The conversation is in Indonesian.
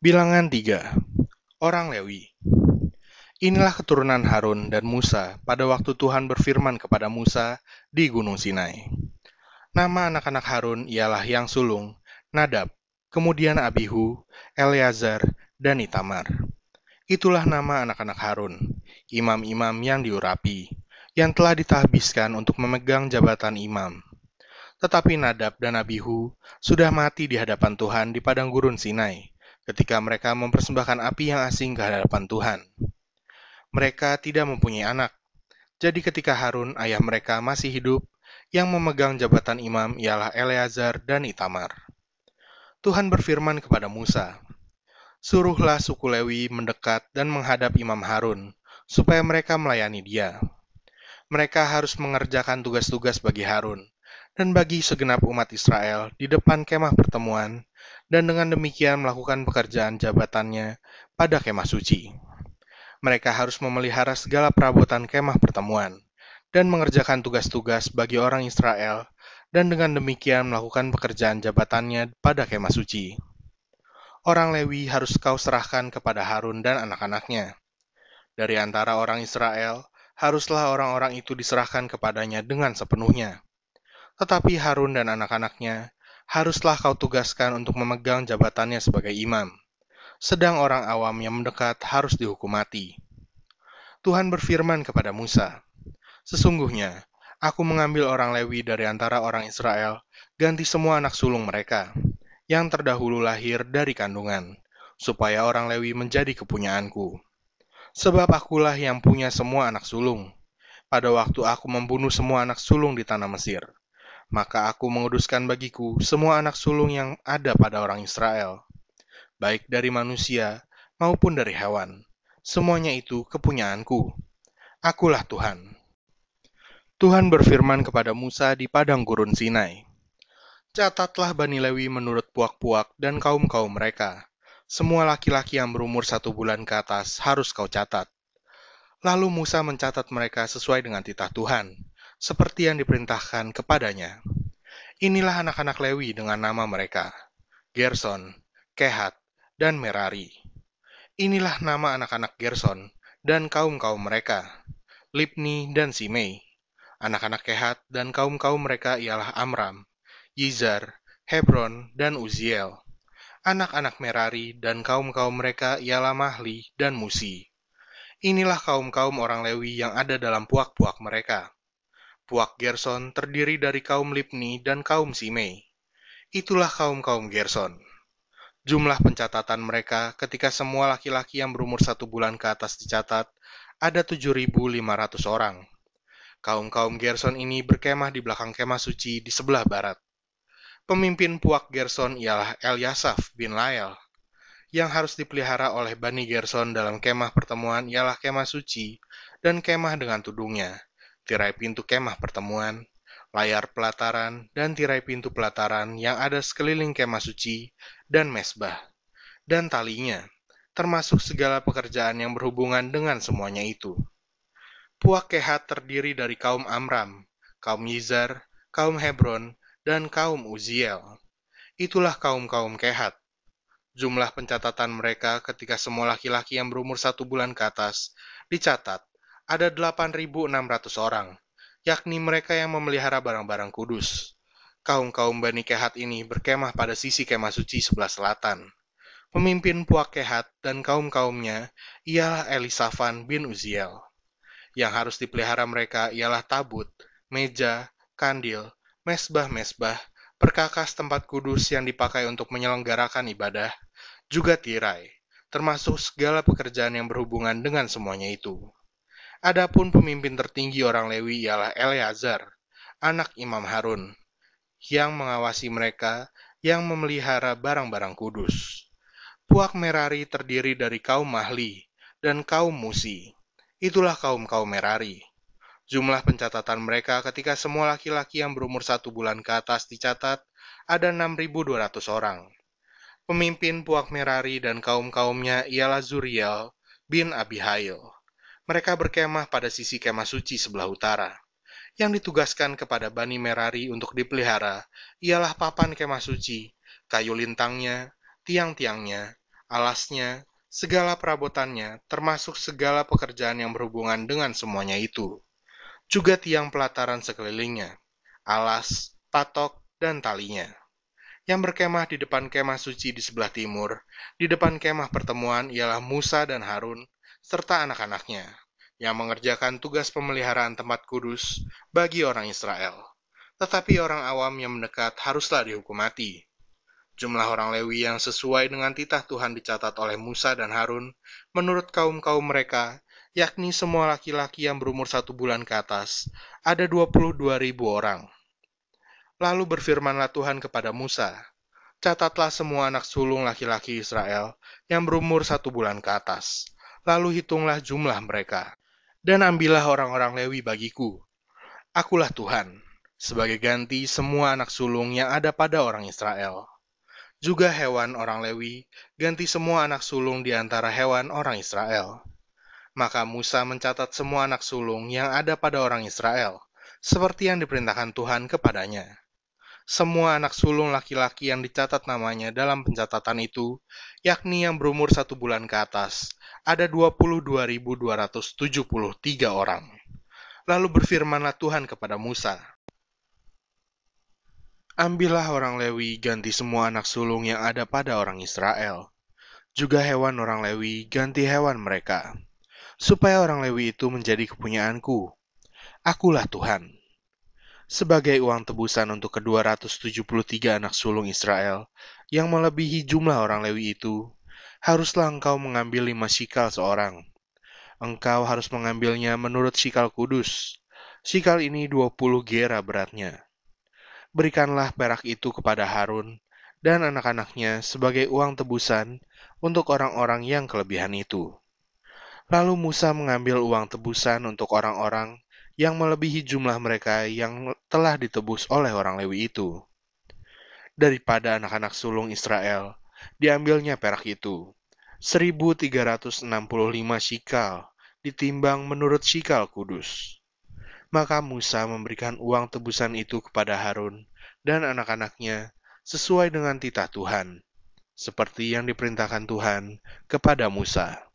Bilangan 3. Orang Lewi Inilah keturunan Harun dan Musa pada waktu Tuhan berfirman kepada Musa di Gunung Sinai. Nama anak-anak Harun ialah yang sulung, Nadab, kemudian Abihu, Eleazar, dan Itamar. Itulah nama anak-anak Harun, imam-imam yang diurapi, yang telah ditahbiskan untuk memegang jabatan imam. Tetapi Nadab dan Abihu sudah mati di hadapan Tuhan di padang gurun Sinai, ketika mereka mempersembahkan api yang asing ke hadapan Tuhan. Mereka tidak mempunyai anak. Jadi ketika Harun, ayah mereka, masih hidup, yang memegang jabatan imam ialah Eleazar dan Itamar. Tuhan berfirman kepada Musa, Suruhlah suku Lewi mendekat dan menghadap Imam Harun, supaya mereka melayani dia. Mereka harus mengerjakan tugas-tugas bagi Harun, dan bagi segenap umat Israel di depan kemah pertemuan, dan dengan demikian melakukan pekerjaan jabatannya pada kemah suci. Mereka harus memelihara segala perabotan kemah pertemuan dan mengerjakan tugas-tugas bagi orang Israel, dan dengan demikian melakukan pekerjaan jabatannya pada kemah suci. Orang Lewi harus kau serahkan kepada Harun dan anak-anaknya. Dari antara orang Israel, haruslah orang-orang itu diserahkan kepadanya dengan sepenuhnya. Tetapi Harun dan anak-anaknya haruslah kau tugaskan untuk memegang jabatannya sebagai imam. Sedang orang awam yang mendekat harus dihukum mati. Tuhan berfirman kepada Musa, Sesungguhnya, aku mengambil orang Lewi dari antara orang Israel, ganti semua anak sulung mereka, yang terdahulu lahir dari kandungan, supaya orang Lewi menjadi kepunyaanku. Sebab akulah yang punya semua anak sulung, pada waktu aku membunuh semua anak sulung di tanah Mesir maka aku menguduskan bagiku semua anak sulung yang ada pada orang Israel, baik dari manusia maupun dari hewan. Semuanya itu kepunyaanku. Akulah Tuhan. Tuhan berfirman kepada Musa di padang gurun Sinai. Catatlah Bani Lewi menurut puak-puak dan kaum-kaum mereka. Semua laki-laki yang berumur satu bulan ke atas harus kau catat. Lalu Musa mencatat mereka sesuai dengan titah Tuhan seperti yang diperintahkan kepadanya. Inilah anak-anak Lewi dengan nama mereka, Gerson, Kehat, dan Merari. Inilah nama anak-anak Gerson dan kaum-kaum mereka, Lipni dan Simei. Anak-anak Kehat dan kaum-kaum mereka ialah Amram, Yizar, Hebron, dan Uziel. Anak-anak Merari dan kaum-kaum mereka ialah Mahli dan Musi. Inilah kaum-kaum orang Lewi yang ada dalam puak-puak mereka Puak Gerson terdiri dari kaum Lipni dan kaum Simei. Itulah kaum-kaum Gerson. Jumlah pencatatan mereka ketika semua laki-laki yang berumur satu bulan ke atas dicatat ada 7.500 orang. Kaum-kaum Gerson ini berkemah di belakang kemah suci di sebelah barat. Pemimpin Puak Gerson ialah Eliasaf bin Lael. Yang harus dipelihara oleh Bani Gerson dalam kemah pertemuan ialah kemah suci dan kemah dengan tudungnya tirai pintu kemah pertemuan, layar pelataran, dan tirai pintu pelataran yang ada sekeliling kemah suci, dan mesbah, dan talinya, termasuk segala pekerjaan yang berhubungan dengan semuanya itu. Puak Kehat terdiri dari kaum Amram, kaum Yizar, kaum Hebron, dan kaum Uziel. Itulah kaum-kaum Kehat. Jumlah pencatatan mereka ketika semua laki-laki yang berumur satu bulan ke atas dicatat ada 8.600 orang, yakni mereka yang memelihara barang-barang kudus. Kaum-kaum Bani Kehat ini berkemah pada sisi kemah suci sebelah selatan. Pemimpin Puak Kehat dan kaum-kaumnya ialah Elisafan bin Uziel. Yang harus dipelihara mereka ialah tabut, meja, kandil, mesbah-mesbah, perkakas tempat kudus yang dipakai untuk menyelenggarakan ibadah, juga tirai, termasuk segala pekerjaan yang berhubungan dengan semuanya itu. Adapun pemimpin tertinggi orang Lewi ialah Eleazar, anak Imam Harun, yang mengawasi mereka yang memelihara barang-barang kudus. Puak Merari terdiri dari kaum Mahli dan kaum Musi. Itulah kaum-kaum Merari. Jumlah pencatatan mereka ketika semua laki-laki yang berumur satu bulan ke atas dicatat ada 6.200 orang. Pemimpin Puak Merari dan kaum-kaumnya ialah Zuriel bin Abihail mereka berkemah pada sisi kemah suci sebelah utara. Yang ditugaskan kepada Bani Merari untuk dipelihara ialah papan kemah suci, kayu lintangnya, tiang-tiangnya, alasnya, segala perabotannya, termasuk segala pekerjaan yang berhubungan dengan semuanya itu. Juga tiang pelataran sekelilingnya, alas, patok, dan talinya. Yang berkemah di depan kemah suci di sebelah timur, di depan kemah pertemuan ialah Musa dan Harun, serta anak-anaknya, yang mengerjakan tugas pemeliharaan tempat kudus bagi orang Israel. Tetapi orang awam yang mendekat haruslah dihukum mati. Jumlah orang Lewi yang sesuai dengan titah Tuhan dicatat oleh Musa dan Harun menurut kaum-kaum mereka, yakni semua laki-laki yang berumur satu bulan ke atas, ada 22 ribu orang. Lalu berfirmanlah Tuhan kepada Musa, Catatlah semua anak sulung laki-laki Israel yang berumur satu bulan ke atas, lalu hitunglah jumlah mereka. Dan ambillah orang-orang Lewi bagiku. Akulah Tuhan, sebagai ganti semua anak sulung yang ada pada orang Israel juga hewan orang Lewi, ganti semua anak sulung di antara hewan orang Israel. Maka Musa mencatat semua anak sulung yang ada pada orang Israel, seperti yang diperintahkan Tuhan kepadanya. Semua anak sulung laki-laki yang dicatat namanya dalam pencatatan itu, yakni yang berumur satu bulan ke atas, ada 22.273 orang. Lalu berfirmanlah Tuhan kepada Musa, Ambillah orang Lewi ganti semua anak sulung yang ada pada orang Israel. Juga hewan orang Lewi ganti hewan mereka. Supaya orang Lewi itu menjadi kepunyaanku. Akulah Tuhan. Sebagai uang tebusan untuk ke-273 anak sulung Israel, yang melebihi jumlah orang Lewi itu, haruslah engkau mengambil lima shikal seorang. Engkau harus mengambilnya menurut shikal kudus. Shikal ini 20 gera beratnya berikanlah perak itu kepada Harun dan anak-anaknya sebagai uang tebusan untuk orang-orang yang kelebihan itu. Lalu Musa mengambil uang tebusan untuk orang-orang yang melebihi jumlah mereka yang telah ditebus oleh orang Lewi itu. Daripada anak-anak sulung Israel, diambilnya perak itu, 1365 shikal, ditimbang menurut shikal kudus. Maka Musa memberikan uang tebusan itu kepada Harun dan anak-anaknya sesuai dengan titah Tuhan, seperti yang diperintahkan Tuhan kepada Musa.